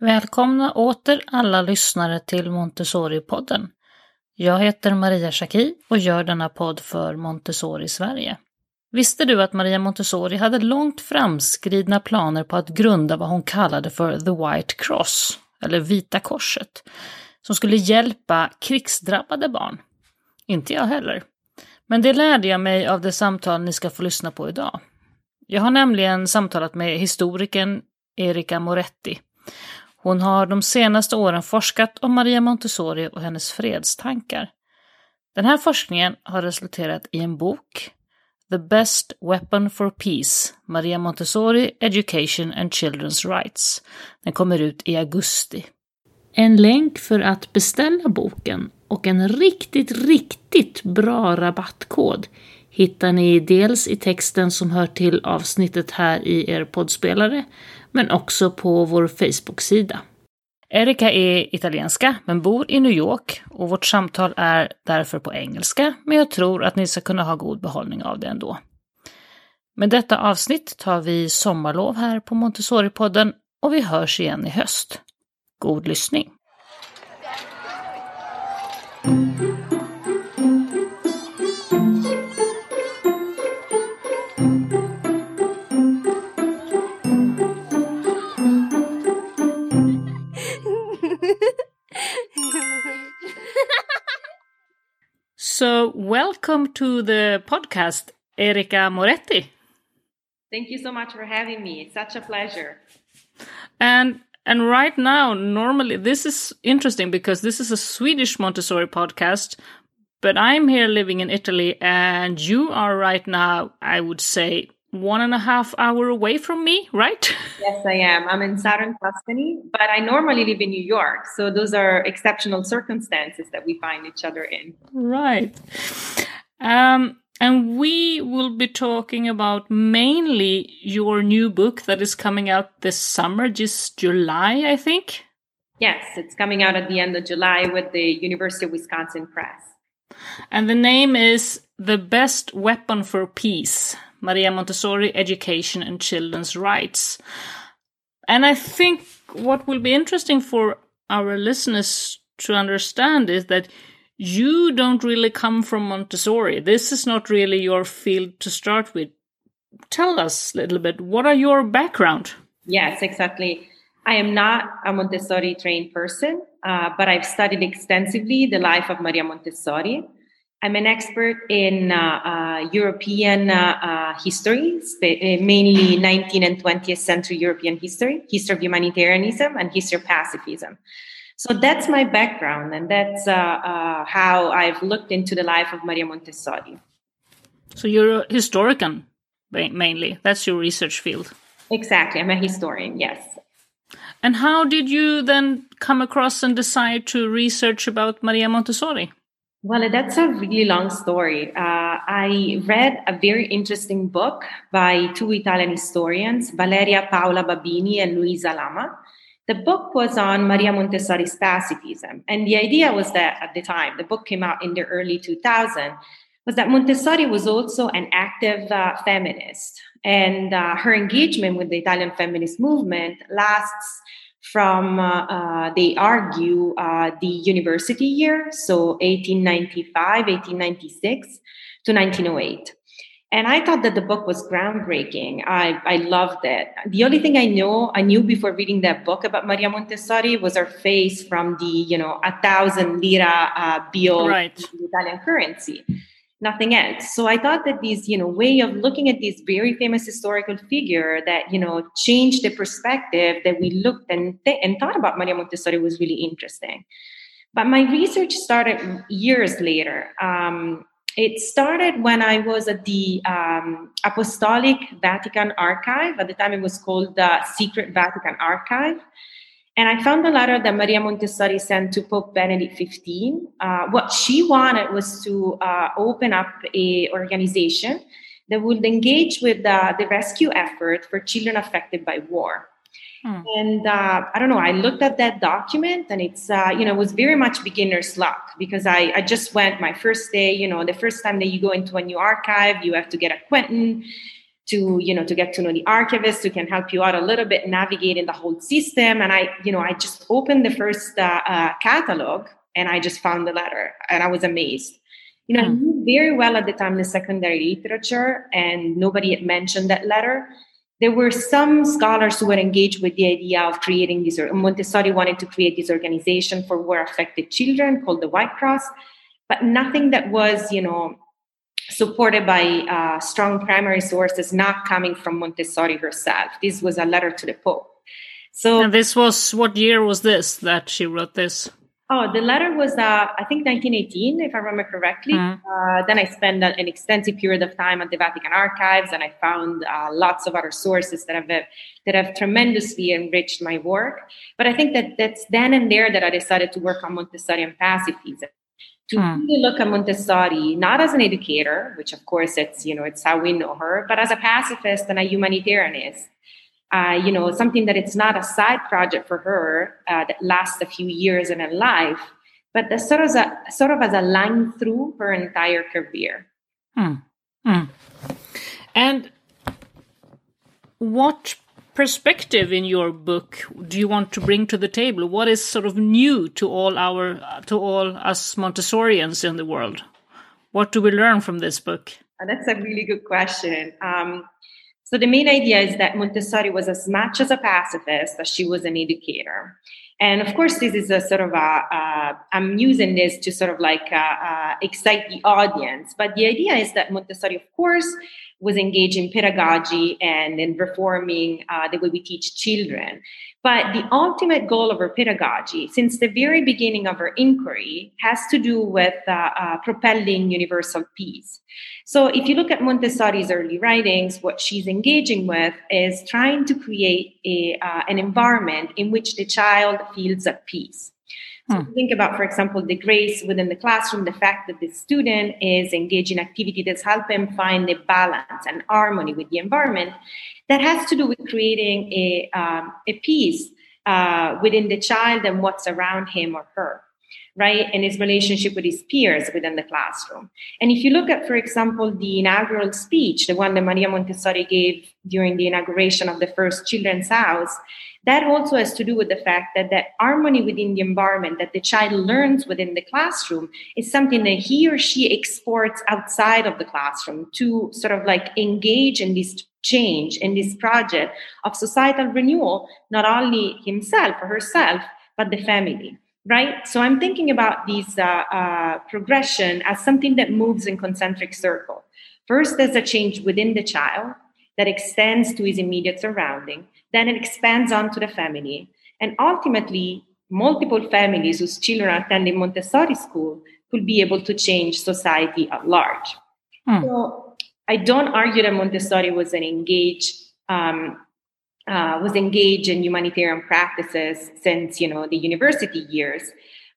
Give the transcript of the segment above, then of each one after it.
Välkomna åter alla lyssnare till Montessori-podden. Jag heter Maria Schacki och gör denna podd för Montessori Sverige. Visste du att Maria Montessori hade långt framskridna planer på att grunda vad hon kallade för The White Cross, eller Vita Korset, som skulle hjälpa krigsdrabbade barn? Inte jag heller. Men det lärde jag mig av det samtal ni ska få lyssna på idag. Jag har nämligen samtalat med historikern Erika Moretti hon har de senaste åren forskat om Maria Montessori och hennes fredstankar. Den här forskningen har resulterat i en bok, The Best Weapon for Peace, Maria Montessori Education and Children's Rights. Den kommer ut i augusti. En länk för att beställa boken och en riktigt, riktigt bra rabattkod hittar ni dels i texten som hör till avsnittet här i er poddspelare, men också på vår Facebook-sida. Erika är italienska, men bor i New York och vårt samtal är därför på engelska, men jag tror att ni ska kunna ha god behållning av det ändå. Med detta avsnitt tar vi sommarlov här på Montessori-podden och vi hörs igen i höst. God lyssning! So, welcome to the podcast, Erica Moretti. Thank you so much for having me. It's such a pleasure. And and right now, normally this is interesting because this is a Swedish Montessori podcast, but I'm here living in Italy, and you are right now, I would say, one and a half hour away from me, right? Yes, I am. I'm in southern Tuscany, but I normally live in New York. So those are exceptional circumstances that we find each other in. Right. Um, and we will be talking about mainly your new book that is coming out this summer, just July, I think. Yes, it's coming out at the end of July with the University of Wisconsin Press. And the name is The Best Weapon for Peace Maria Montessori Education and Children's Rights. And I think what will be interesting for our listeners to understand is that you don't really come from Montessori. This is not really your field to start with. Tell us a little bit, what are your background? Yes, exactly. I am not a Montessori trained person, uh, but I've studied extensively the life of Maria Montessori. I'm an expert in uh, uh, European uh, uh history, uh, mainly 19th and 20th century European history, history of humanitarianism, and history of pacifism. So that's my background, and that's uh, how I've looked into the life of Maria Montessori. So you're a historian, mainly. That's your research field. Exactly. I'm a historian, yes. And how did you then come across and decide to research about Maria Montessori? Well, that's a really long story. Uh, I read a very interesting book by two Italian historians, Valeria Paola Babini and Luisa Lama. The book was on Maria Montessori's pacifism. And the idea was that at the time, the book came out in the early 2000s, was that Montessori was also an active uh, feminist. And uh, her engagement with the Italian feminist movement lasts from, uh, uh, they argue, uh, the university year, so 1895, 1896 to 1908. And I thought that the book was groundbreaking. I, I loved it. The only thing I know, I knew before reading that book about Maria Montessori was her face from the, you know, a thousand lira uh, bill, right. Italian currency nothing else. So I thought that this, you know, way of looking at this very famous historical figure that, you know, changed the perspective that we looked and, th- and thought about Maria Montessori was really interesting. But my research started years later. Um, it started when I was at the um, Apostolic Vatican Archive. At the time, it was called the Secret Vatican Archive. And I found a letter that Maria Montessori sent to Pope Benedict XV. Uh, what she wanted was to uh, open up a organization that would engage with uh, the rescue effort for children affected by war. Hmm. And uh, I don't know, I looked at that document and it's, uh, you know, it was very much beginner's luck because I, I just went my first day, you know, the first time that you go into a new archive, you have to get acquainted to you know to get to know the archivist who can help you out a little bit navigating the whole system and i you know i just opened the first uh, uh, catalog and i just found the letter and i was amazed you know mm. i hmm. knew very well at the time the secondary literature and nobody had mentioned that letter there were some scholars who were engaged with the idea of creating this or montessori wanted to create this organization for war affected children called the white cross but nothing that was you know supported by uh, strong primary sources not coming from Montessori herself. This was a letter to the Pope. So, and this was what year was this that she wrote this? Oh, the letter was, uh, I think, 1918, if I remember correctly. Mm. Uh, then I spent an extensive period of time at the Vatican archives, and I found uh, lots of other sources that have that have tremendously enriched my work. But I think that that's then and there that I decided to work on Montessori and pacifism to mm. really look at Montessori not as an educator, which of course it's you know it's how we know her, but as a pacifist and a humanitarianist. Uh, you know, something that it's not a side project for her uh, that lasts a few years in her life, but that sort of a, sort of as a line through her entire career. Mm. Mm. And what perspective in your book do you want to bring to the table? What is sort of new to all our to all us Montessorians in the world? What do we learn from this book? Uh, that's a really good question. Um, so the main idea is that Montessori was as much as a pacifist as she was an educator. And of course, this is a sort of a, I'm using this to sort of like uh, uh, excite the audience. But the idea is that Montessori, of course, was engaged in pedagogy and in reforming uh, the way we teach children. But the ultimate goal of her pedagogy, since the very beginning of her inquiry, has to do with uh, uh, propelling universal peace. So, if you look at Montessori's early writings, what she's engaging with is trying to create a, uh, an environment in which the child feels at peace. So hmm. think about, for example, the grace within the classroom, the fact that the student is engaged in activity that's help him find a balance and harmony with the environment. That has to do with creating a, um, a peace uh, within the child and what's around him or her right? And his relationship with his peers within the classroom. And if you look at, for example, the inaugural speech, the one that Maria Montessori gave during the inauguration of the first children's house, that also has to do with the fact that that harmony within the environment that the child learns within the classroom is something that he or she exports outside of the classroom to sort of like engage in this change in this project of societal renewal not only himself or herself but the family right so i'm thinking about this uh, uh, progression as something that moves in concentric circle first there's a change within the child that extends to his immediate surrounding. Then it expands onto the family. And ultimately, multiple families whose children are attending Montessori school could be able to change society at large. Hmm. So I don't argue that Montessori was an engaged um, uh, was engaged in humanitarian practices since you know the university years,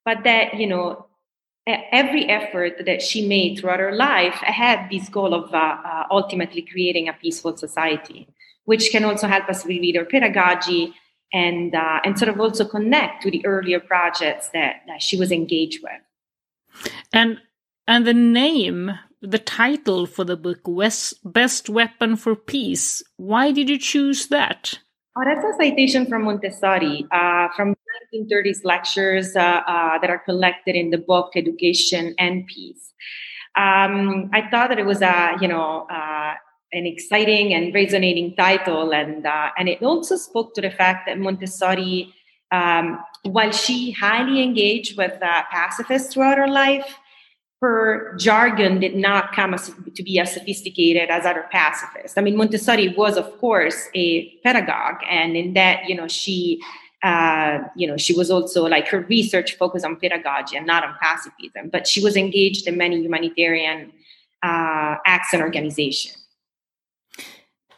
but that you know every effort that she made throughout her life had this goal of uh, uh, ultimately creating a peaceful society, which can also help us reread her pedagogy and uh, and sort of also connect to the earlier projects that, that she was engaged with. And and the name, the title for the book, "Best Weapon for Peace." Why did you choose that? Oh, that's a citation from Montessori, uh, from 1930s lectures uh, uh, that are collected in the book Education and Peace. Um, I thought that it was a, you know, uh, an exciting and resonating title, and uh, and it also spoke to the fact that Montessori, um, while she highly engaged with uh, pacifists throughout her life, her jargon did not come as, to be as sophisticated as other pacifists. I mean, Montessori was, of course, a pedagogue, and in that, you know, she, uh, you know, she was also like her research focused on pedagogy and not on pacifism, but she was engaged in many humanitarian uh, acts and organizations.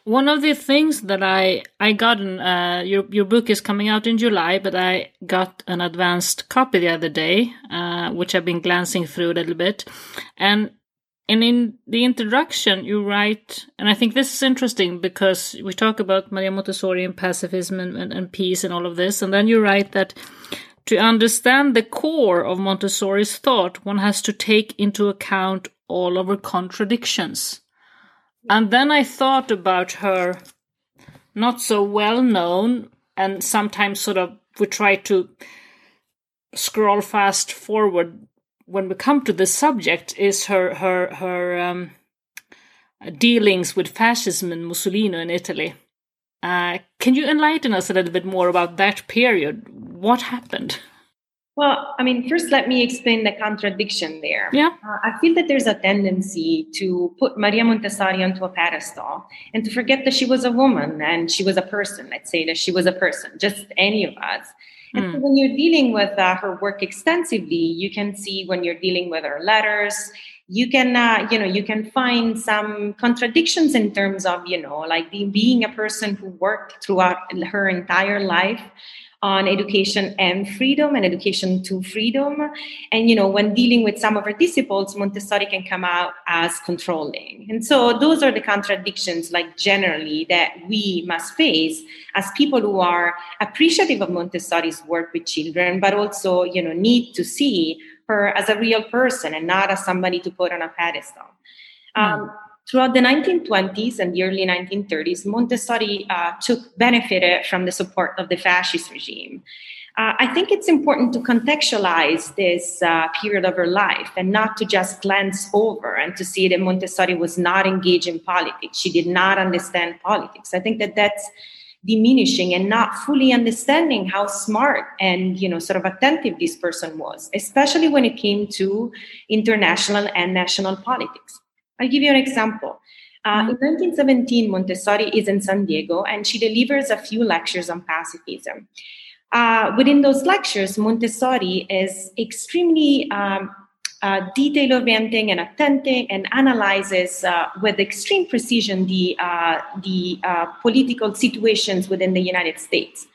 One of the things that I I got uh, your your book is coming out in July, but I got an advanced copy the other day, uh, which I've been glancing through a little bit, and and in the introduction you write, and I think this is interesting because we talk about Maria Montessori and pacifism and, and, and peace and all of this, and then you write that to understand the core of Montessori's thought, one has to take into account all of her contradictions. And then I thought about her not so well known and sometimes sort of we try to scroll fast forward when we come to this subject is her her her um, dealings with fascism and Mussolini in Italy. Uh, can you enlighten us a little bit more about that period? What happened? Well, I mean, first, let me explain the contradiction there. Yeah. Uh, I feel that there's a tendency to put Maria Montessori onto a pedestal and to forget that she was a woman and she was a person. Let's say that she was a person, just any of us. And mm. so when you're dealing with uh, her work extensively, you can see when you're dealing with her letters, you can, uh, you know, you can find some contradictions in terms of, you know, like being a person who worked throughout her entire life on education and freedom and education to freedom. And, you know, when dealing with some of her disciples, Montessori can come out as controlling. And so those are the contradictions, like generally, that we must face as people who are appreciative of Montessori's work with children, but also, you know, need to see her as a real person and not as somebody to put on a pedestal. Mm. Um, Throughout the 1920s and the early 1930s, Montessori uh, took benefited from the support of the fascist regime. Uh, I think it's important to contextualize this uh, period of her life and not to just glance over and to see that Montessori was not engaged in politics. She did not understand politics. I think that that's diminishing and not fully understanding how smart and you know sort of attentive this person was especially when it came to international and national politics I'll give you an example. Uh, in 1917, Montessori is in San Diego and she delivers a few lectures on pacifism. Uh, within those lectures, Montessori is extremely um, uh, detail orienting and attentive and analyzes uh, with extreme precision the, uh, the uh, political situations within the United States.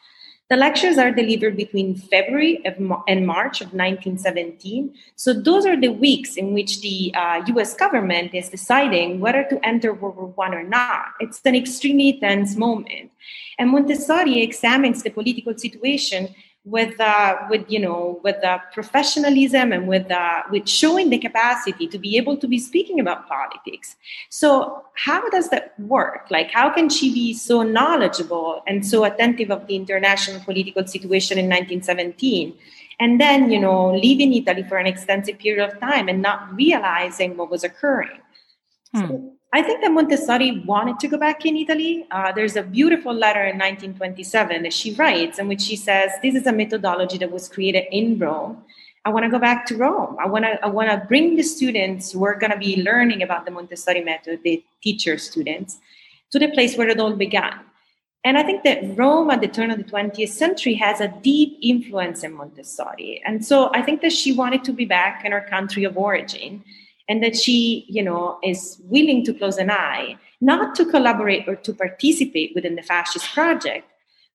The lectures are delivered between February and March of 1917. So those are the weeks in which the uh, US government is deciding whether to enter World War I or not. It's an extremely tense moment. And Montessori examines the political situation with uh, with you know with uh, professionalism and with uh, with showing the capacity to be able to be speaking about politics. So how does that work? Like how can she be so knowledgeable and so attentive of the international political situation in 1917 and then you know leaving italy for an extensive period of time and not realizing what was occurring. Hmm. so I think that Montessori wanted to go back in Italy. Uh, there's a beautiful letter in 1927 that she writes in which she says, This is a methodology that was created in Rome. I want to go back to Rome. I want to I want to bring the students who are going to be learning about the Montessori method, the teacher students, to the place where it all began. And I think that Rome at the turn of the 20th century has a deep influence in Montessori. And so I think that she wanted to be back in her country of origin and that she you know is willing to close an eye not to collaborate or to participate within the fascist project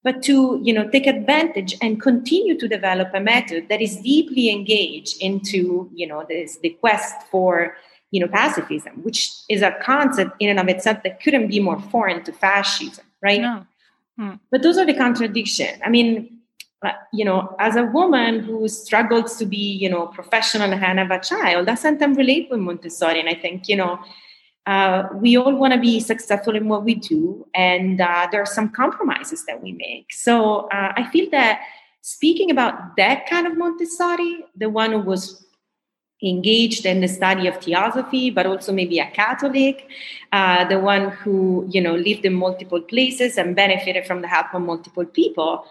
but to you know take advantage and continue to develop a method that is deeply engaged into you know this the quest for you know pacifism which is a concept in and of itself that couldn't be more foreign to fascism right no. hmm. but those are the contradictions i mean you know, as a woman who struggles to be, you know, professional and have a child, I sometimes relate with Montessori. And I think, you know, uh, we all want to be successful in what we do. And uh, there are some compromises that we make. So uh, I feel that speaking about that kind of Montessori, the one who was engaged in the study of theosophy, but also maybe a Catholic, uh, the one who, you know, lived in multiple places and benefited from the help of multiple people,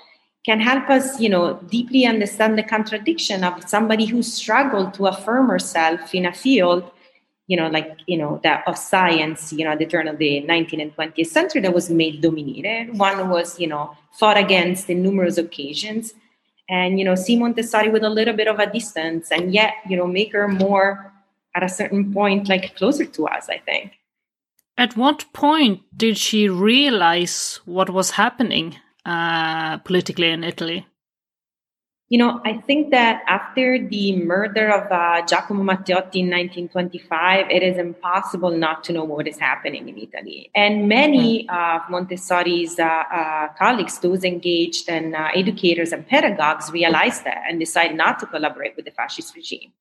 can help us, you know, deeply understand the contradiction of somebody who struggled to affirm herself in a field, you know, like, you know, that of science, you know, at the turn of the 19th and 20th century that was male dominated. One was, you know, fought against in numerous occasions. And, you know, see Montessori with a little bit of a distance and yet, you know, make her more at a certain point, like closer to us, I think. At what point did she realize what was happening? Uh, politically in Italy? you know, I think that after the murder of uh, Giacomo Matteotti in 1925, it is impossible not to know what is happening in Italy. And many hmm. of Montessori's uh, uh, colleagues, those engaged and uh, educators and pedagogues, realized that and decided not to collaborate with the fascist regime.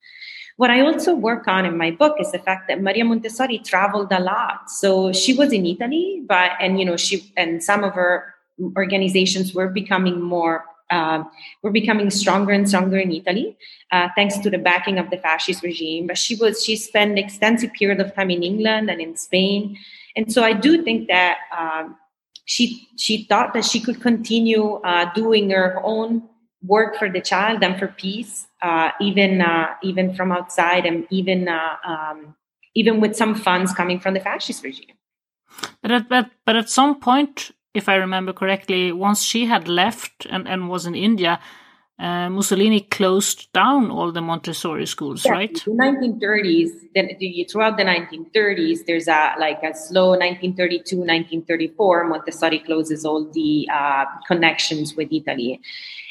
What I also work on in my book is the fact that Maria Montessori traveled a lot. So she was in Italy, but and you know she and some of her organizations were becoming more uh, were becoming stronger and stronger in Italy, uh, thanks to the backing of the fascist regime. But she was she spent an extensive period of time in England and in Spain, and so I do think that um, she she thought that she could continue uh, doing her own work for the child and for peace, uh, even uh, even from outside, and even uh, um, even with some funds coming from the fascist regime. But at, but, but at some point, if I remember correctly, once she had left and, and was in India, uh, Mussolini closed down all the Montessori schools, yeah, right? In the 1930s, then throughout the 1930s, there's a like a slow 1932, 1934. Montessori closes all the uh, connections with Italy,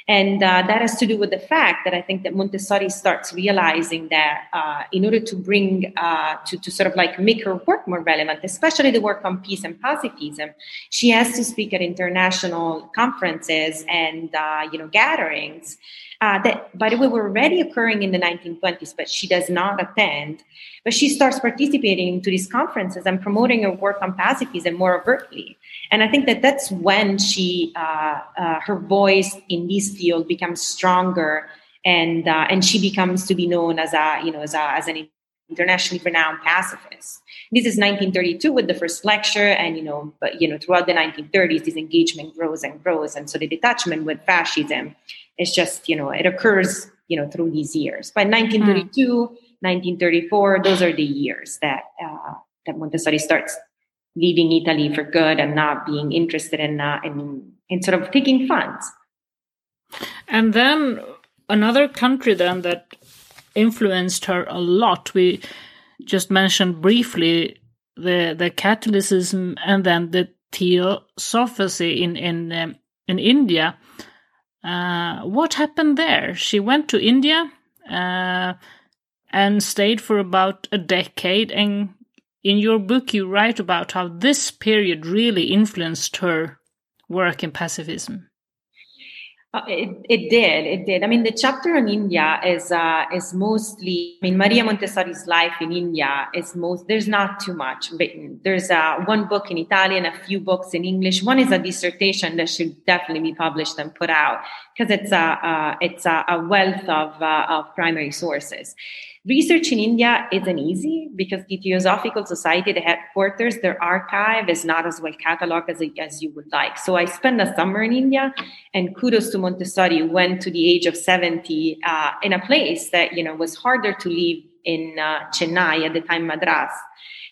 and uh, that has to do with the fact that I think that Montessori starts realizing that uh, in order to bring, uh, to, to sort of like make her work more relevant, especially the work on peace and pacifism, she has to speak at international conferences and, uh, you know, gatherings uh, that, by the way, were already occurring in the 1920s, but she does not attend. But she starts participating to these conferences and promoting her work on pacifism more overtly. And I think that that's when she, uh, uh, her voice in this field becomes stronger, and uh, and she becomes to be known as a, you know, as a, as an internationally renowned pacifist. This is 1932 with the first lecture, and you know, but you know, throughout the 1930s, this engagement grows and grows, and so the detachment with fascism it's just, you know, it occurs, you know, through these years. By 1932, mm. 1934, those are the years that uh, that Montessori starts leaving Italy for good and not being interested in, uh, in, in sort of taking funds. And then another country then that influenced her a lot, we just mentioned briefly the the Catholicism and then the Theosophy in in um, in India. Uh, what happened there? She went to India uh, and stayed for about a decade. And in your book, you write about how this period really influenced her work in pacifism. Uh, it, it did. It did. I mean, the chapter on India is uh, is mostly. I mean, Maria Montessori's life in India is most. There's not too much written. There's uh, one book in Italian, a few books in English. One is a dissertation that should definitely be published and put out because it's a uh, it's a, a wealth of uh, of primary sources. Research in India isn't easy because the Theosophical Society, the headquarters, their archive is not as well cataloged as, as you would like. So I spent a summer in India, and kudos to Montessori, went to the age of 70 uh, in a place that you know was harder to live in uh, Chennai at the time, Madras,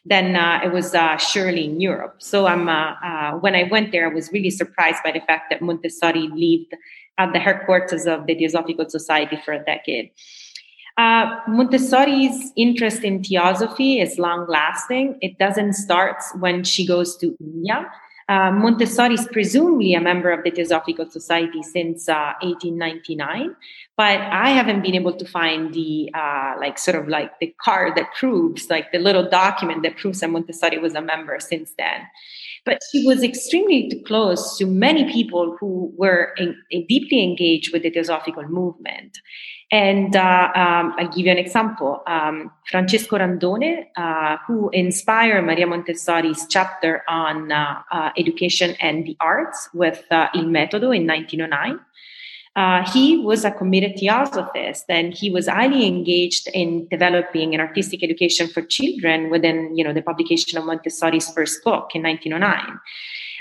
than uh, it was uh, surely in Europe. So I'm, uh, uh, when I went there, I was really surprised by the fact that Montessori lived at the headquarters of the Theosophical Society for a decade. Uh, Montessori's interest in theosophy is long lasting. It doesn't start when she goes to India. Uh, Montessori is presumably a member of the Theosophical Society since uh, 1899, but I haven't been able to find the uh, like sort of like the card that proves, like the little document that proves that Montessori was a member since then. But she was extremely close to many people who were in, in deeply engaged with the Theosophical movement. And uh, um, I'll give you an example. Um, Francesco Randone, uh, who inspired Maria Montessori's chapter on uh, uh education and the arts with uh, Il Metodo in 1909, uh, he was a committed theosophist and he was highly engaged in developing an artistic education for children within you know, the publication of Montessori's first book in 1909.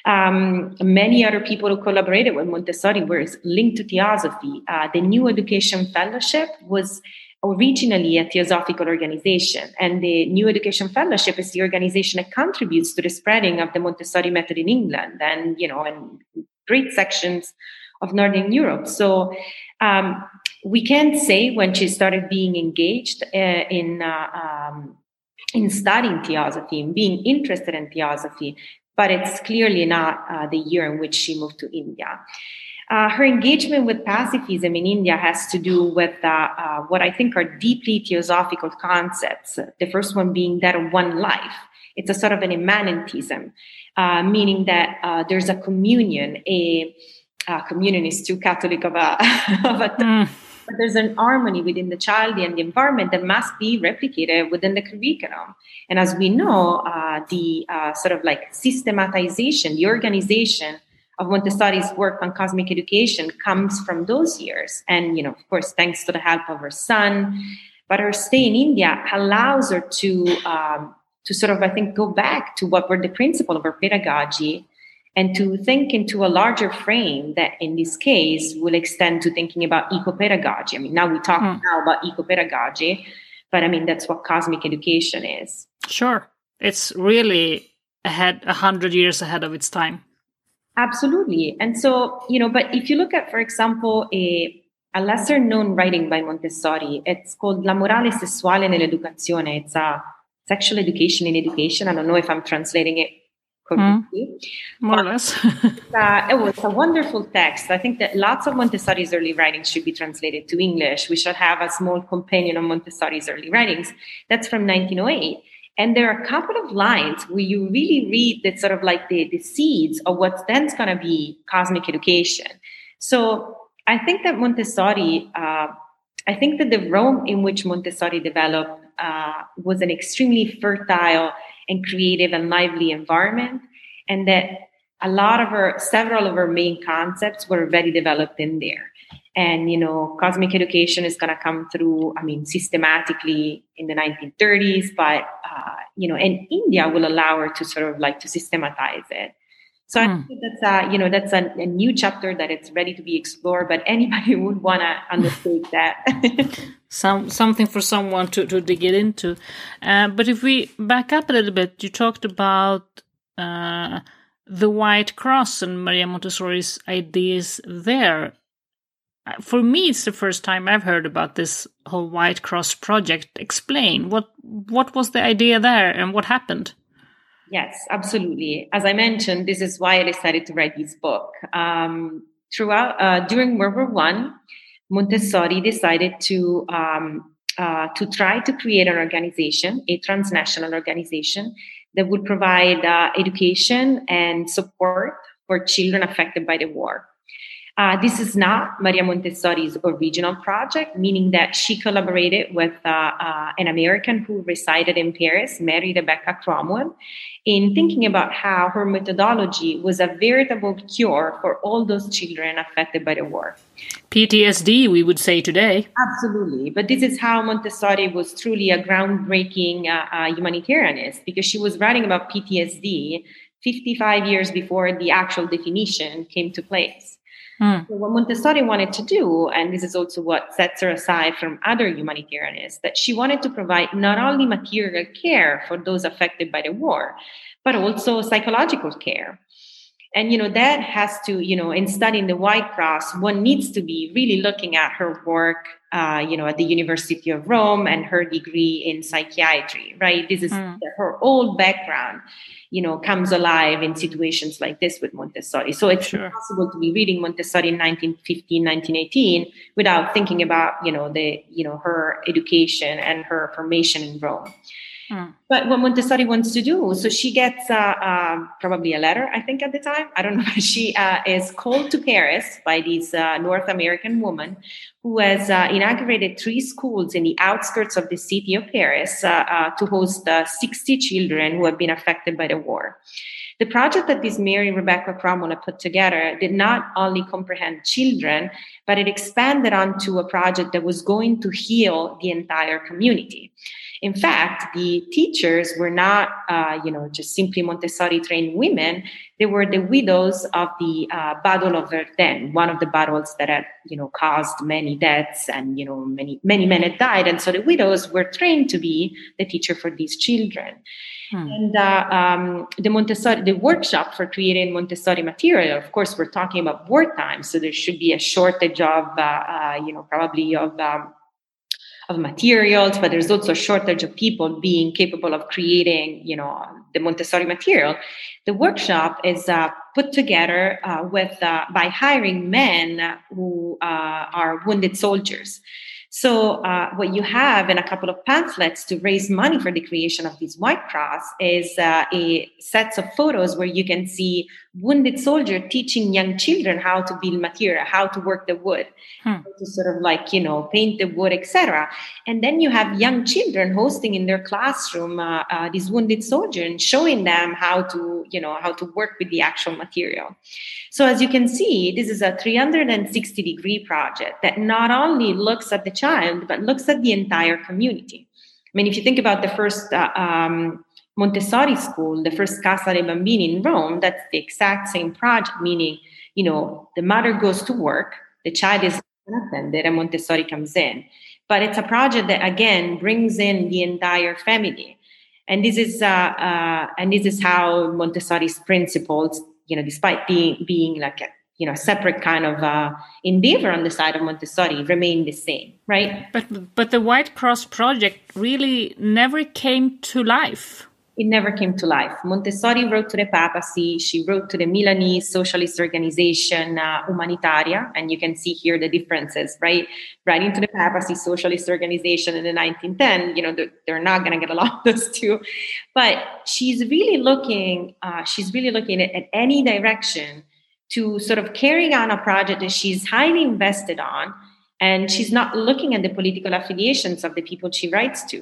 Um, many other people who collaborated with Montessori were linked to theosophy. Uh, the New Education Fellowship was originally a theosophical organization, and the New Education Fellowship is the organization that contributes to the spreading of the Montessori method in England and you know in great sections of Northern Europe. So. Um, we can't say when she started being engaged uh, in uh, um, in studying theosophy and being interested in theosophy but it's clearly not uh, the year in which she moved to India. Uh, her engagement with pacifism in India has to do with uh, uh, what I think are deeply theosophical concepts. The first one being that of one life. It's a sort of an immanentism, uh, meaning that uh, there's a communion. A communion is too Catholic of a, of a mm. But there's an harmony within the child and the environment that must be replicated within the curriculum. And as we know, uh, the uh, sort of like systematization, the organization of Montessori's work on cosmic education comes from those years. And, you know, of course, thanks to the help of her son, but her stay in India allows her to, um, to sort of, I think, go back to what were the principles of her pedagogy and to think into a larger frame that in this case will extend to thinking about eco-pedagogy. I mean, now we talk mm. now about eco-pedagogy, but I mean, that's what cosmic education is. Sure. It's really ahead, a hundred years ahead of its time. Absolutely. And so, you know, but if you look at, for example, a, a lesser known writing by Montessori, it's called La morale sessuale nell'educazione. It's a sexual education in education. I don't know if I'm translating it Mm, more or less. uh, it was a wonderful text. I think that lots of Montessori's early writings should be translated to English. We should have a small companion on Montessori's early writings. That's from 1908. And there are a couple of lines where you really read that sort of like the, the seeds of what's then's going to be cosmic education. So I think that Montessori, uh, I think that the Rome in which Montessori developed uh, was an extremely fertile and creative and lively environment, and that a lot of our, several of our main concepts were very developed in there. And you know cosmic education is going to come through i mean systematically in the 1930s but uh, you know and india will allow her to sort of like to systematize it so i hmm. think that's a you know that's a, a, new chapter that it's ready to be explored but anybody would want to undertake that. Some something for someone to, to dig it into. Uh, but if we back up a little bit you talked about uh, the white cross and maria montessori's ideas there. For me it's the first time i've heard about this whole white cross project. Explain what what was the idea there and what happened yes absolutely. As i mentioned this is why i decided to write this book. Um, throughout uh, during world war one montessori decided to um, uh, to try to create an organization a transnational organization that would provide uh, education and support for children affected by the war uh, this is not Maria Montessori's original project, meaning that she collaborated with uh, uh, an American who resided in Paris, Mary Rebecca Cromwell, in thinking about how her methodology was a veritable cure for all those children affected by the war. PTSD, we would say today. Absolutely. But this is how Montessori was truly a groundbreaking uh, uh, humanitarianist because she was writing about PTSD 55 years before the actual definition came to place. Mm. So what Montessori wanted to do, and this is also what sets her aside from other humanitarianists, that she wanted to provide not only material care for those affected by the war, but also psychological care. And you know that has to, you know, in studying the White Cross, one needs to be really looking at her work, uh, you know, at the University of Rome and her degree in psychiatry, right? This is mm. her old background you know comes alive in situations like this with montessori so it's sure. impossible to be reading montessori in 1915 1918 without thinking about you know the you know her education and her formation in rome Hmm. But what Montessori wants to do, so she gets uh, uh, probably a letter, I think, at the time. I don't know. She uh, is called to Paris by this uh, North American woman who has uh, inaugurated three schools in the outskirts of the city of Paris uh, to host 60 children who have been affected by the war. The project that this Mary Rebecca Cromwell put together did not only comprehend children, but it expanded onto a project that was going to heal the entire community. In fact, the teachers were not, uh, you know, just simply Montessori trained women. They were the widows of the uh, Battle of Verdun, one of the battles that had, you know, caused many deaths and, you know, many, many men had died. And so the widows were trained to be the teacher for these children. Hmm. And uh, um, the Montessori, the workshop for creating Montessori material, of course, we're talking about wartime, so there should be a shortage of, uh, uh, you know, probably of um, of materials, but there's also a shortage of people being capable of creating, you know, the Montessori material. The workshop is uh, put together uh, with uh, by hiring men who uh, are wounded soldiers. So, uh, what you have in a couple of pamphlets to raise money for the creation of this White Cross is uh, a sets of photos where you can see wounded soldier teaching young children how to build material, how to work the wood, hmm. to sort of like you know paint the wood, etc. And then you have young children hosting in their classroom uh, uh, these wounded soldiers and showing them how to you know how to work with the actual material. So as you can see, this is a 360 degree project that not only looks at the child, but looks at the entire community. I mean, if you think about the first uh, um, Montessori school, the first Casa dei Bambini in Rome, that's the exact same project, meaning, you know, the mother goes to work, the child is unattended, and Montessori comes in. But it's a project that, again, brings in the entire family. And this is uh, uh, and this is how Montessori's principles you know, despite being being like a you know separate kind of uh, endeavor on the side of Montessori, remain the same, right? But but the White Cross project really never came to life. It never came to life. Montessori wrote to the papacy. She wrote to the Milanese socialist organization uh, Umanitaria, and you can see here the differences, right? Writing to the papacy socialist organization in the 1910, you know, they're, they're not going to get along those two, but she's really looking. Uh, she's really looking at, at any direction to sort of carrying on a project that she's highly invested on and she's not looking at the political affiliations of the people she writes to.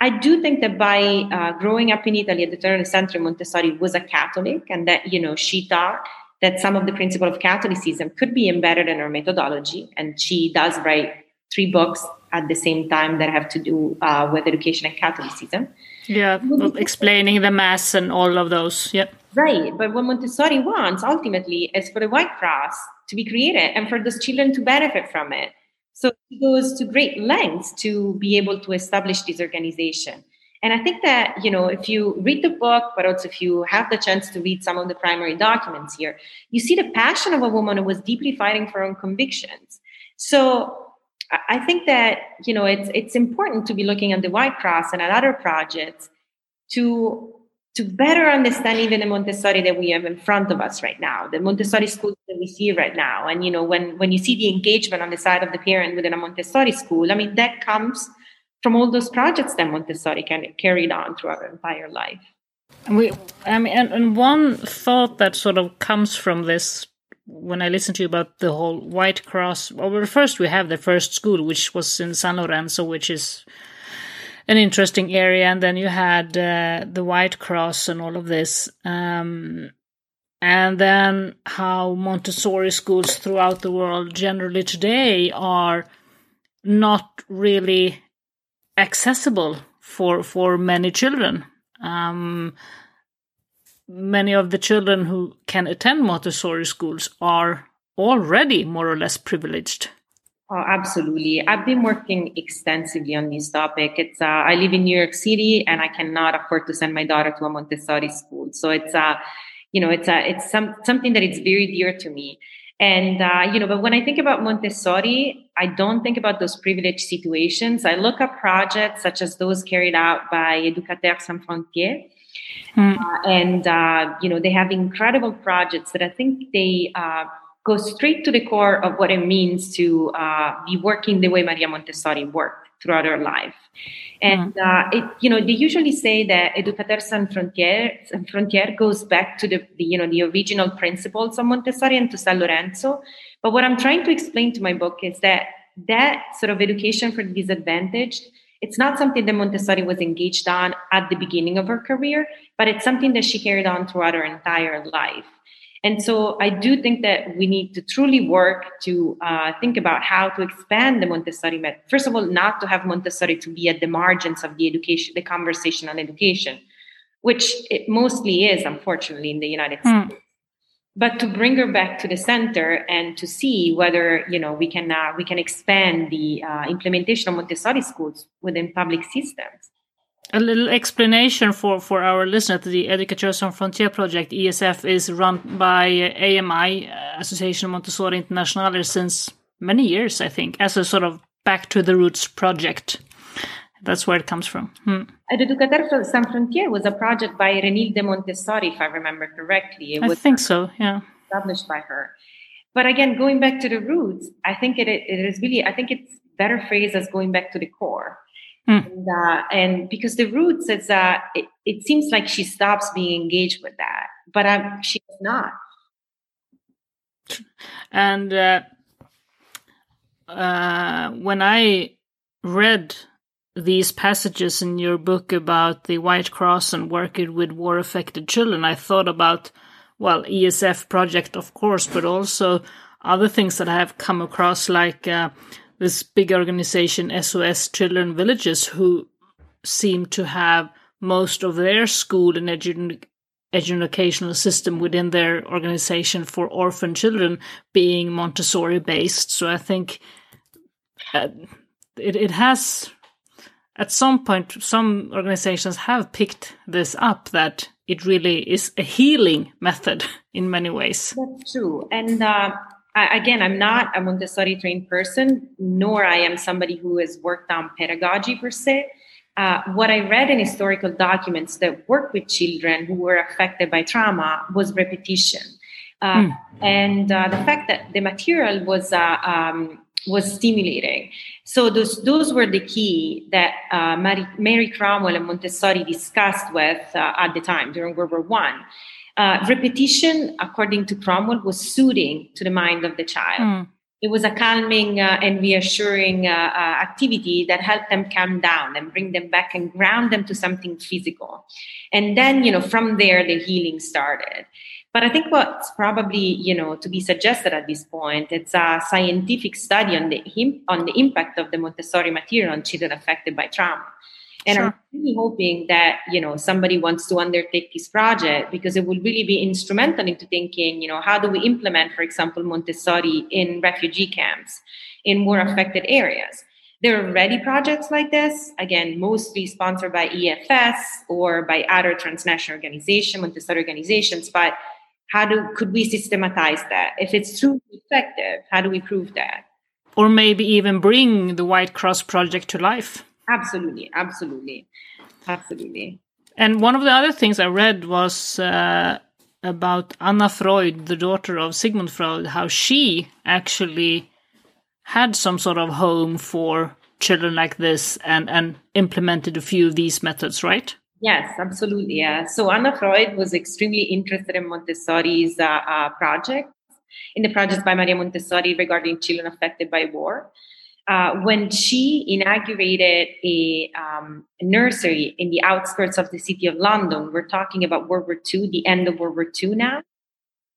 I do think that by uh, growing up in Italy at the turn of the century, Montessori was a Catholic, and that you know she thought that some of the principle of Catholicism could be embedded in her methodology, and she does write three books at the same time that have to do uh, with education and Catholicism. Yeah, explaining the mass and all of those. Yep. Right, but what Montessori wants ultimately is for the White Cross to be created and for those children to benefit from it. So he goes to great lengths to be able to establish this organization. And I think that, you know, if you read the book, but also if you have the chance to read some of the primary documents here, you see the passion of a woman who was deeply fighting for her own convictions. So I think that, you know, it's it's important to be looking at the White Cross and at other projects to to better understand even the Montessori that we have in front of us right now, the Montessori schools that we see right now. And you know, when when you see the engagement on the side of the parent within a Montessori school, I mean, that comes from all those projects that Montessori can carried on throughout her entire life. And we, I mean, and, and one thought that sort of comes from this when I listen to you about the whole White Cross. Well, first we have the first school, which was in San Lorenzo, which is an interesting area. And then you had uh, the White Cross and all of this. Um, and then how Montessori schools throughout the world generally today are not really accessible for for many children. Um, many of the children who can attend Montessori schools are already more or less privileged. Oh, absolutely. I've been working extensively on this topic. It's uh, I live in New York City, and I cannot afford to send my daughter to a Montessori school. So it's uh, you know, it's uh, it's some something that it's very dear to me. And uh, you know, but when I think about Montessori, I don't think about those privileged situations. I look at projects such as those carried out by Educateurs Sans Frontières, mm. uh, and uh, you know, they have incredible projects that I think they go straight to the core of what it means to uh, be working the way Maria Montessori worked throughout her life. And mm-hmm. uh, it, you know, they usually say that Educateur Sans Frontières, Sans Frontières goes back to the, the, you know, the original principles of Montessori and to San Lorenzo. But what I'm trying to explain to my book is that that sort of education for the disadvantaged, it's not something that Montessori was engaged on at the beginning of her career, but it's something that she carried on throughout her entire life. And so I do think that we need to truly work to uh, think about how to expand the Montessori method. First of all, not to have Montessori to be at the margins of the education, the conversation on education, which it mostly is, unfortunately, in the United mm. States. But to bring her back to the center and to see whether you know we can uh, we can expand the uh, implementation of Montessori schools within public systems a little explanation for, for our listener the Educateurs Sans Frontières project, ESF, is run by AMI, Association Montessori International, since many years, I think, as a sort of Back to the Roots project. That's where it comes from. Hmm. Educateur Sans Frontières was a project by Renilde Montessori, if I remember correctly. It I think so, yeah. Established by her. But again, going back to the roots, I think it, it is really, I think it's better phrased as going back to the core. Mm. And, uh, and, because the roots, it's, uh, it, it, seems like she stops being engaged with that, but um, she does not. And uh, uh, when I read these passages in your book about the White Cross and working with war affected children, I thought about, well, ESF project, of course, but also other things that I have come across, like uh, this big organization, SOS Children Villages, who seem to have most of their school and edu- educational system within their organization for orphan children being Montessori based. So I think uh, it, it has at some point, some organizations have picked this up that it really is a healing method in many ways. That's true. And uh, I, again, I'm not a Montessori trained person, nor I am somebody who has worked on pedagogy per se. Uh, what I read in historical documents that work with children who were affected by trauma was repetition. Uh, mm. And uh, the fact that the material was uh, um, was stimulating. So those those were the key that uh, Mary, Mary, Cromwell and Montessori discussed with uh, at the time during World War One. Uh, repetition, according to Cromwell, was soothing to the mind of the child. Mm. It was a calming uh, and reassuring uh, uh, activity that helped them calm down and bring them back and ground them to something physical. And then, you know, from there, the healing started. But I think what's probably you know to be suggested at this point it's a scientific study on the on the impact of the Montessori material on children affected by trauma. And sure. I'm really hoping that you know somebody wants to undertake this project because it will really be instrumental into thinking you know how do we implement, for example, Montessori in refugee camps in more mm-hmm. affected areas. There are already projects like this, again, mostly sponsored by EFS or by other transnational organizations, Montessori organizations, but how do could we systematize that if it's truly effective how do we prove that or maybe even bring the white cross project to life absolutely absolutely absolutely and one of the other things i read was uh, about anna freud the daughter of sigmund freud how she actually had some sort of home for children like this and and implemented a few of these methods right Yes, absolutely. Yeah. So Anna Freud was extremely interested in Montessori's uh, uh, project, in the projects by Maria Montessori regarding children affected by war. Uh, when she inaugurated a um, nursery in the outskirts of the city of London, we're talking about World War II, the end of World War II now.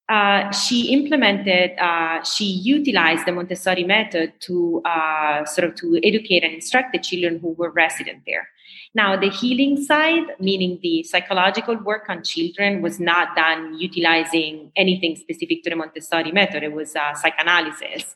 Uh, she implemented, uh, she utilized the Montessori method to uh, sort of to educate and instruct the children who were resident there. Now, the healing side, meaning the psychological work on children, was not done utilizing anything specific to the Montessori method. It was uh, psychoanalysis,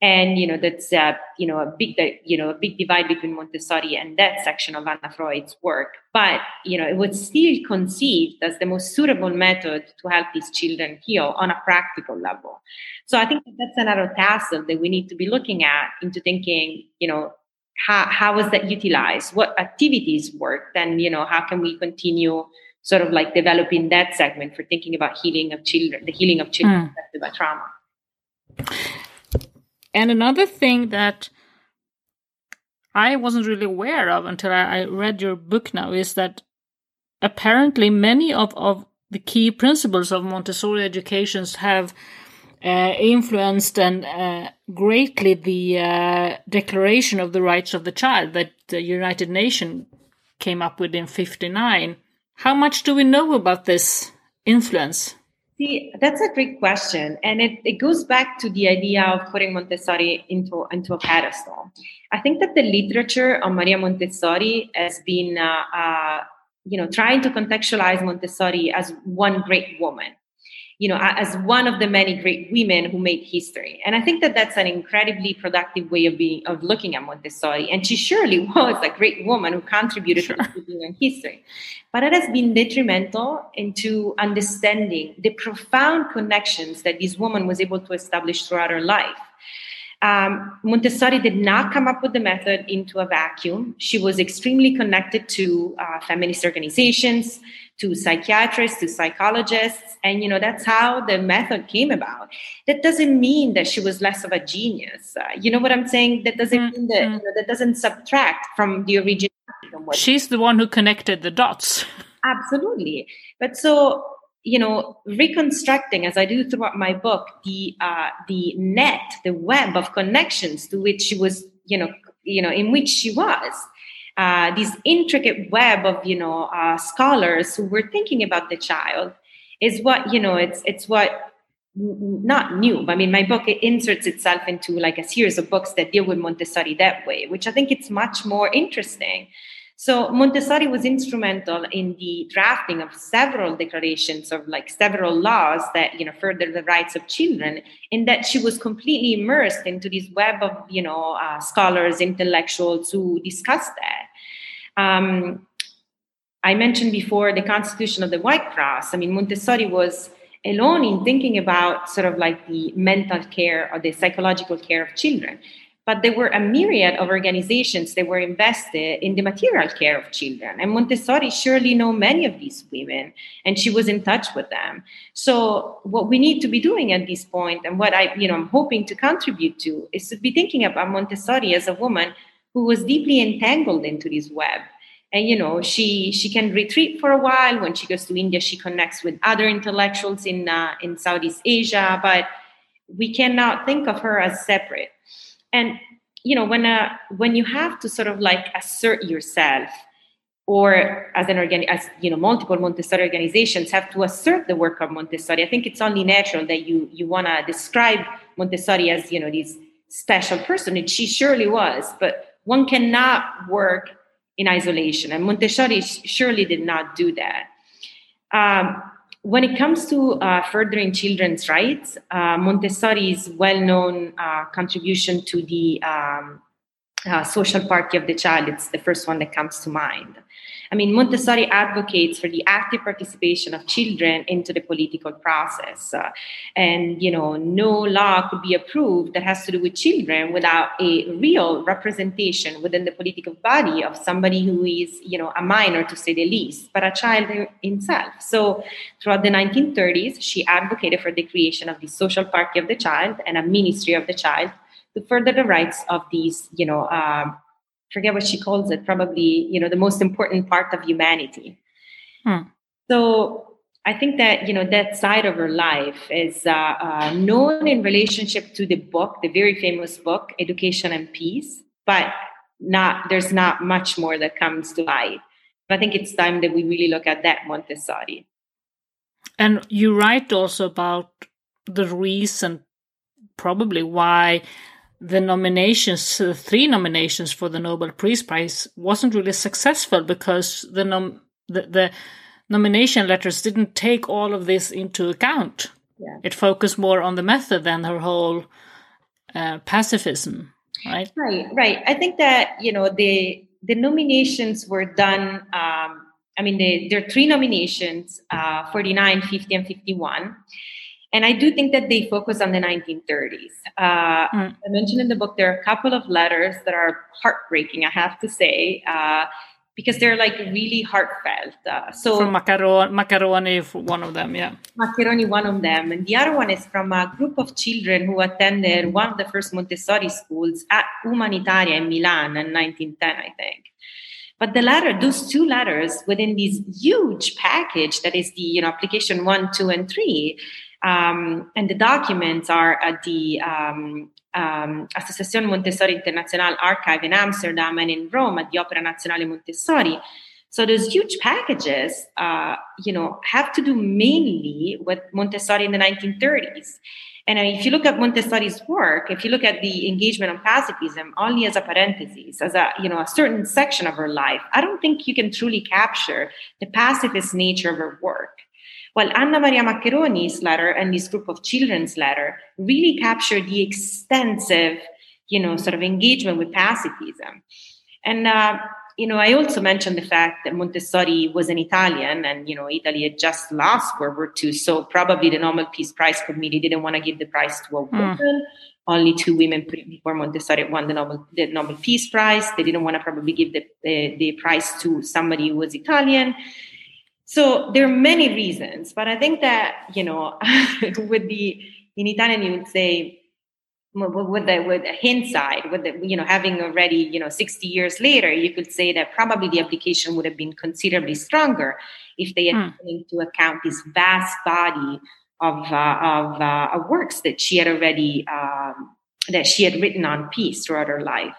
and you know that's uh, you know a big you know a big divide between Montessori and that section of Anna Freud's work. But you know it was still conceived as the most suitable method to help these children heal on a practical level. So I think that's another tassel that we need to be looking at into thinking, you know, how, how was that utilized what activities worked and you know how can we continue sort of like developing that segment for thinking about healing of children the healing of children mm. affected by trauma and another thing that i wasn't really aware of until i, I read your book now is that apparently many of, of the key principles of montessori educations have uh, influenced and uh, greatly the uh, Declaration of the Rights of the Child that the United Nations came up with in 59. How much do we know about this influence? See, that's a great question. And it, it goes back to the idea of putting Montessori into, into a pedestal. I think that the literature on Maria Montessori has been, uh, uh, you know, trying to contextualize Montessori as one great woman you know, as one of the many great women who made history. And I think that that's an incredibly productive way of being of looking at Montessori. And she surely was a great woman who contributed sure. to human history. But it has been detrimental into understanding the profound connections that this woman was able to establish throughout her life. Um, Montessori did not come up with the method into a vacuum. She was extremely connected to uh, feminist organizations, to psychiatrists, to psychologists, and you know that's how the method came about. That doesn't mean that she was less of a genius. Uh, you know what I'm saying? That doesn't mm-hmm. mean that you know, that doesn't subtract from the original. She's the one who connected the dots. Absolutely, but so you know, reconstructing as I do throughout my book the uh, the net, the web of connections to which she was, you know, you know, in which she was. Uh, this intricate web of you know uh, scholars who were thinking about the child is what you know it's it's what not new i mean my book it inserts itself into like a series of books that deal with montessori that way which i think it's much more interesting so Montessori was instrumental in the drafting of several declarations of like several laws that you know further the rights of children. In that she was completely immersed into this web of you know uh, scholars, intellectuals who discussed that. Um, I mentioned before the Constitution of the White Cross. I mean, Montessori was alone in thinking about sort of like the mental care or the psychological care of children but there were a myriad of organizations that were invested in the material care of children. And Montessori surely know many of these women, and she was in touch with them. So what we need to be doing at this point, and what I, you know, I'm hoping to contribute to, is to be thinking about Montessori as a woman who was deeply entangled into this web. And you know, she she can retreat for a while. When she goes to India, she connects with other intellectuals in uh, in Southeast Asia, but we cannot think of her as separate and you know when uh, when you have to sort of like assert yourself or as an organ as you know multiple montessori organizations have to assert the work of montessori i think it's only natural that you you want to describe montessori as you know this special person and she surely was but one cannot work in isolation and montessori surely did not do that. Um, when it comes to uh, furthering children's rights, uh, Montessori's well known uh, contribution to the um, uh, social party of the child, it's the first one that comes to mind. I mean, Montessori advocates for the active participation of children into the political process. Uh, and, you know, no law could be approved that has to do with children without a real representation within the political body of somebody who is, you know, a minor to say the least, but a child himself. So throughout the 1930s, she advocated for the creation of the social party of the child and a ministry of the child to further the rights of these, you know, um, forget what she calls it, probably, you know, the most important part of humanity. Hmm. So I think that, you know, that side of her life is uh, uh, known in relationship to the book, the very famous book, Education and Peace, but not, there's not much more that comes to light. I think it's time that we really look at that Montessori. And you write also about the reason, probably why the nominations, the three nominations for the Nobel Peace Prize, wasn't really successful because the nom- the, the nomination letters didn't take all of this into account. Yeah. It focused more on the method than her whole uh, pacifism, right? Right, right. I think that you know the the nominations were done. Um, I mean, the, there are three nominations: uh, 49, 50, and 51 and I do think that they focus on the 1930s. Uh, mm. I mentioned in the book there are a couple of letters that are heartbreaking, I have to say, uh, because they're like really heartfelt. Uh, so from Maccheroni, Maccheroni, one of them, yeah. Maccheroni, one of them, and the other one is from a group of children who attended one of the first Montessori schools at Umanitaria in Milan in 1910, I think. But the letter, those two letters within this huge package that is the you know application one, two, and three, um, and the documents are at the um, um, Associazione Montessori International Archive in Amsterdam and in Rome at the Opera Nazionale Montessori. So those huge packages, uh, you know, have to do mainly with Montessori in the 1930s. And if you look at Montessori's work, if you look at the engagement on pacifism only as a parenthesis, as a you know a certain section of her life, I don't think you can truly capture the pacifist nature of her work. While Anna Maria Maccheroni's letter and this group of children's letter really captured the extensive, you know, sort of engagement with pacifism. And, uh, you know, I also mentioned the fact that Montessori was an Italian and, you know, Italy had just lost World War II. So probably the Nobel Peace Prize Committee didn't want to give the prize to a hmm. woman. Mm. only two women before Montessori won the Nobel, the Nobel Peace Prize. They didn't want to probably give the, the, the prize to somebody who was Italian. So there are many reasons, but I think that, you know, with the, in Italian, you would say, with the with the hindsight, with the you know having already you know 60 years later, you could say that probably the application would have been considerably stronger if they had mm. taken into account this vast body of uh, of, uh, of, works that she had already um, that she had written on peace throughout her life.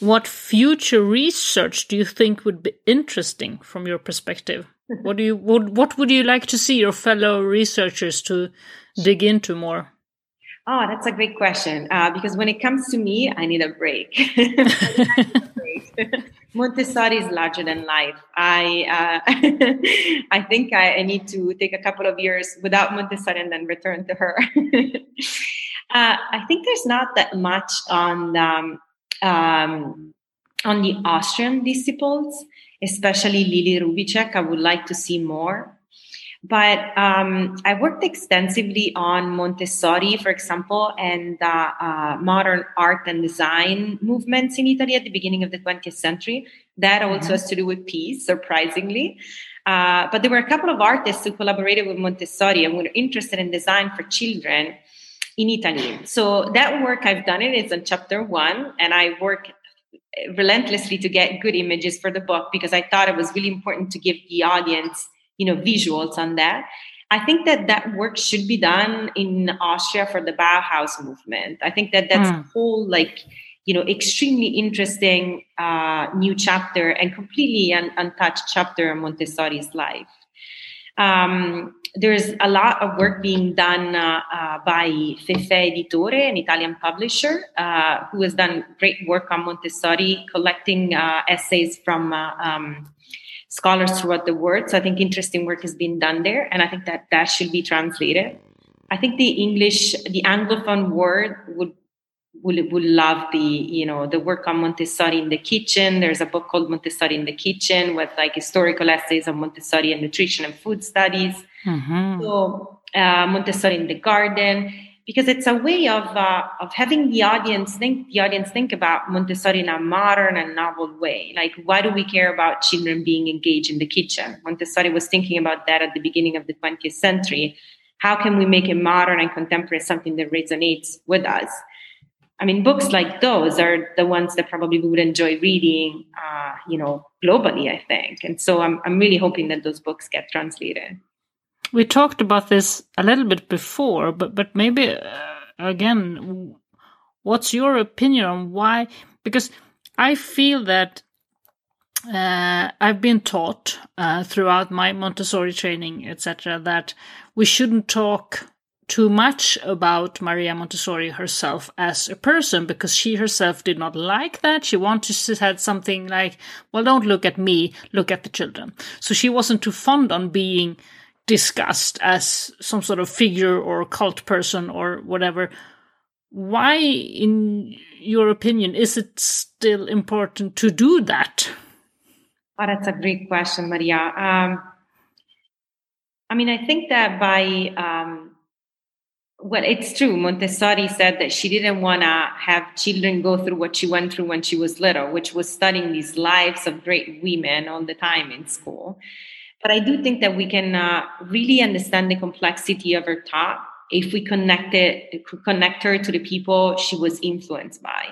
What future research do you think would be interesting from your perspective? what do you what, what would you like to see your fellow researchers to dig into more? Oh, that's a great question. Uh, because when it comes to me, I need a break. Montessori is larger than life. I uh, I think I, I, need to take a couple of years without Montessori and then return to her. uh, I think there's not that much on um, um, on the Austrian disciples, especially Lili Roubiczek. I would like to see more. But um, I worked extensively on Montessori, for example, and uh, uh, modern art and design movements in Italy at the beginning of the 20th century. That also mm-hmm. has to do with peace, surprisingly. Uh, but there were a couple of artists who collaborated with Montessori and were interested in design for children in Italy. So that work I've done it is in chapter one, and I work relentlessly to get good images for the book because I thought it was really important to give the audience you know visuals on that i think that that work should be done in austria for the bauhaus movement i think that that's mm. a whole like you know extremely interesting uh, new chapter and completely un- untouched chapter in montessori's life um, there's a lot of work being done uh, uh, by Fefe Editore, an Italian publisher, uh, who has done great work on Montessori, collecting uh, essays from uh, um, scholars throughout the world. So I think interesting work has been done there, and I think that that should be translated. I think the English, the Anglophone word would would would love the you know the work on Montessori in the kitchen. There's a book called Montessori in the kitchen with like historical essays on Montessori and nutrition and food studies. Mm-hmm. So uh, Montessori in the garden because it's a way of uh, of having the audience think the audience think about Montessori in a modern and novel way. Like, why do we care about children being engaged in the kitchen? Montessori was thinking about that at the beginning of the 20th century. How can we make it modern and contemporary something that resonates with us? I mean, books like those are the ones that probably we would enjoy reading, uh, you know, globally. I think, and so I'm I'm really hoping that those books get translated we talked about this a little bit before, but but maybe uh, again, what's your opinion on why? Because I feel that uh, I've been taught uh, throughout my Montessori training, etc., that we shouldn't talk too much about Maria Montessori herself as a person because she herself did not like that. She wanted to have something like, well, don't look at me, look at the children. So she wasn't too fond on being discussed as some sort of figure or cult person or whatever. Why, in your opinion, is it still important to do that? Oh, that's a great question, Maria. Um, I mean, I think that by um, well, it's true. Montessori said that she didn't want to have children go through what she went through when she was little, which was studying these lives of great women all the time in school. But I do think that we can uh, really understand the complexity of her thought if we connect it, connect her to the people she was influenced by.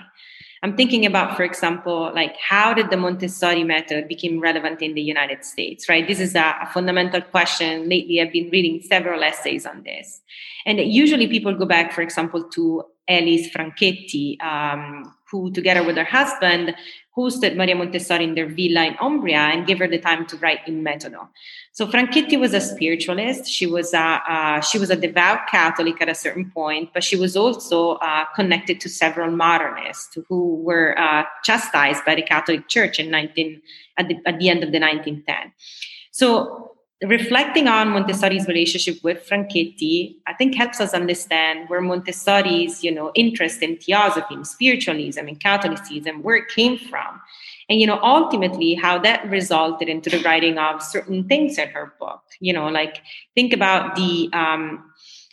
I'm thinking about, for example, like how did the Montessori method become relevant in the United States, right? This is a, a, fundamental question. Lately, I've been reading several essays on this. And usually people go back, for example, to Alice Franchetti, um, who together with her husband hosted Maria Montessori in their villa in Umbria and gave her the time to write in Metodo. So Franchetti was a spiritualist. She was a uh, she was a devout Catholic at a certain point, but she was also uh, connected to several modernists who were uh, chastised by the Catholic Church in 19 at the, at the end of the 1910. So reflecting on Montessori's relationship with Franchetti, I think helps us understand where Montessori's, you know, interest in theosophy, spiritualism, and Catholicism, where it came from. And, you know, ultimately how that resulted into the writing of certain things in her book. You know, like think about the um,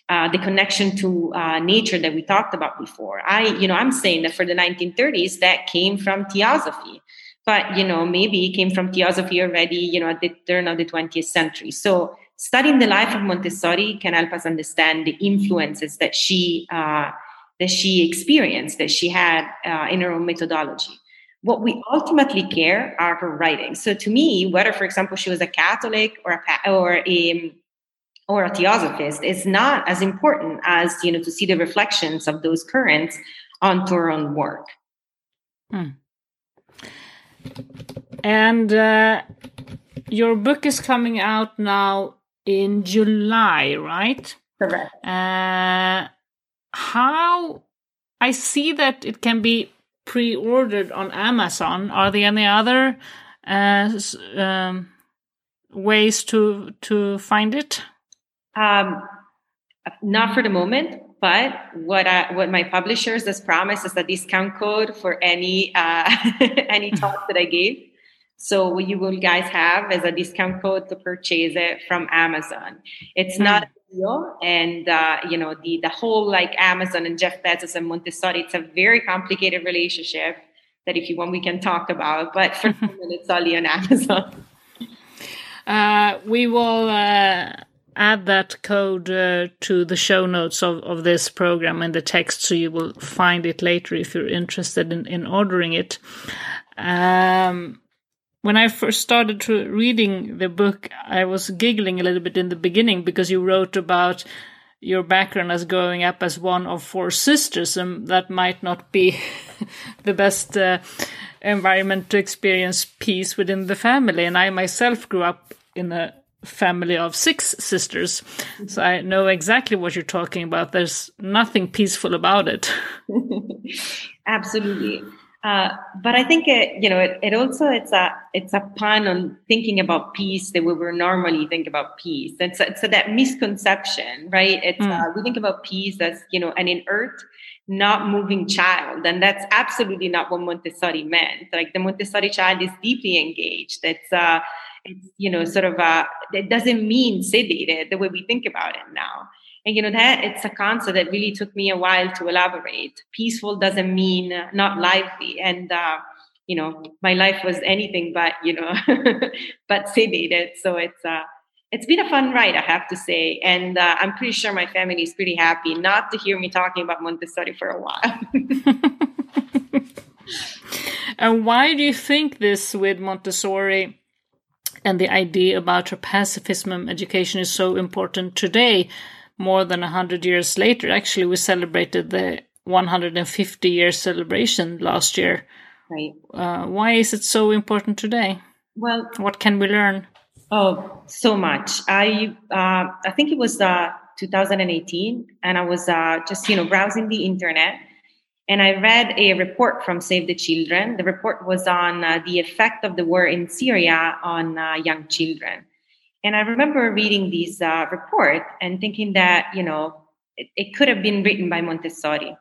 uh, the connection to uh, nature that we talked about before. I, you know, I'm saying that for the 1930s, that came from theosophy, but you know, maybe came from theosophy already, you know, at the turn of the 20th century. So studying the life of Montessori can help us understand the influences that she uh, that she experienced, that she had uh, in her own methodology. What we ultimately care are her writings. So to me, whether, for example, she was a Catholic or a or a or a theosophist is not as important as you know to see the reflections of those currents onto her own work. Hmm. And uh, your book is coming out now in July, right? Correct. Uh, how I see that it can be pre-ordered on Amazon. Are there any other uh, um, ways to to find it? Um, not for the moment, but what I, what my publishers has promised is a discount code for any uh, any talk that I gave. So what you will guys have is a discount code to purchase it from Amazon. It's mm. not a deal, and uh, you know the the whole like Amazon and Jeff Bezos and Montessori. It's a very complicated relationship that if you want we can talk about. But for moment, it's only on Amazon. Uh, we will uh, add that code uh, to the show notes of, of this program in the text, so you will find it later if you're interested in, in ordering it. Um, when I first started reading the book, I was giggling a little bit in the beginning because you wrote about your background as growing up as one of four sisters, and that might not be the best uh, environment to experience peace within the family. And I myself grew up in a family of six sisters, so I know exactly what you're talking about. There's nothing peaceful about it. Absolutely. Uh, but I think it, you know, it, it, also it's a it's a pun on thinking about peace that we would normally think about peace. And so, so that misconception, right? It's mm. uh, we think about peace as you know an inert, not moving child, and that's absolutely not what Montessori meant. Like the Montessori child is deeply engaged. It's uh, it's you know sort of uh, it doesn't mean sedated the way we think about it now. And you know that it's a concept that really took me a while to elaborate. Peaceful doesn't mean not lively, and uh, you know my life was anything but you know but sedated. So it's uh, it's been a fun ride, I have to say, and uh, I'm pretty sure my family is pretty happy not to hear me talking about Montessori for a while. and why do you think this with Montessori? And the idea about her pacifism education is so important today more than 100 years later. Actually, we celebrated the 150 year celebration last year. Right. Uh, why is it so important today? Well, what can we learn? Oh, so much. I uh, I think it was uh, 2018, and I was uh, just you know browsing the internet, and I read a report from Save the Children. The report was on uh, the effect of the war in Syria on uh, young children. And I remember reading this uh, report and thinking that, you know, it, it, could have been written by Montessori.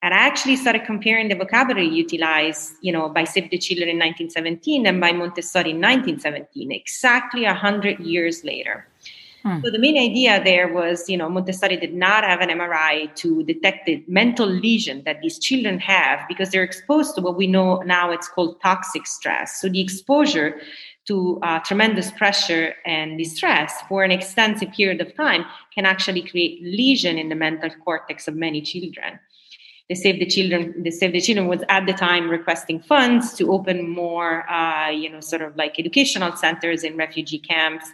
And I actually started comparing the vocabulary utilized, you know, by Save the Children in 1917 and by Montessori in 1917, exactly 100 years later. Hmm. So the main idea there was, you know, Montessori did not have an MRI to detect the mental lesion that these children have because they're exposed to what we know now it's called toxic stress. So the exposure to uh, tremendous pressure and distress for an extensive period of time can actually create lesion in the mental cortex of many children. The Save the Children, the Save the Children was at the time requesting funds to open more, uh, you know, sort of like educational centers in refugee camps.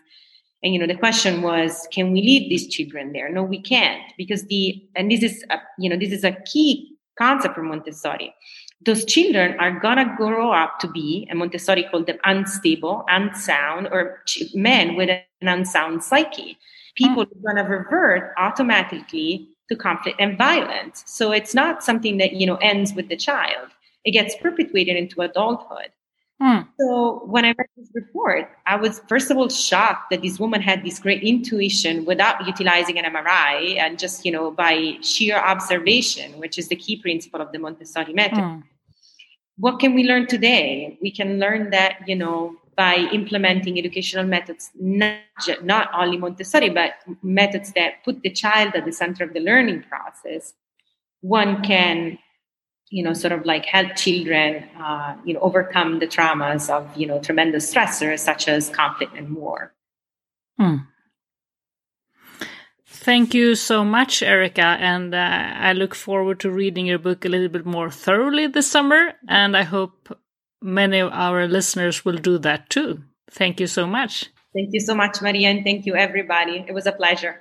And you know, the question was, can we leave these children there? No, we can't, because the and this is, a, you know, this is a key concept for Montessori those children are gonna grow up to be, and Montessori called them unstable, unsound, or men with an unsound psyche. People are gonna revert automatically to conflict and violence. So it's not something that you know ends with the child; it gets perpetuated into adulthood. Mm. So when I read this report, I was first of all shocked that this woman had this great intuition without utilizing an MRI and just you know by sheer observation, which is the key principle of the Montessori method. Mm what can we learn today? We can learn that, you know, by implementing educational methods, not, not only Montessori, but methods that put the child at the center of the learning process, one can, you know, sort of like help children, uh, you know, overcome the traumas of, you know, tremendous stressors such as conflict and war. Hmm. Thank you so much, Erica. And uh, I look forward to reading your book a little bit more thoroughly this summer. And I hope many of our listeners will do that too. Thank you so much. Thank you so much, Maria, and thank you, everybody. It was a pleasure.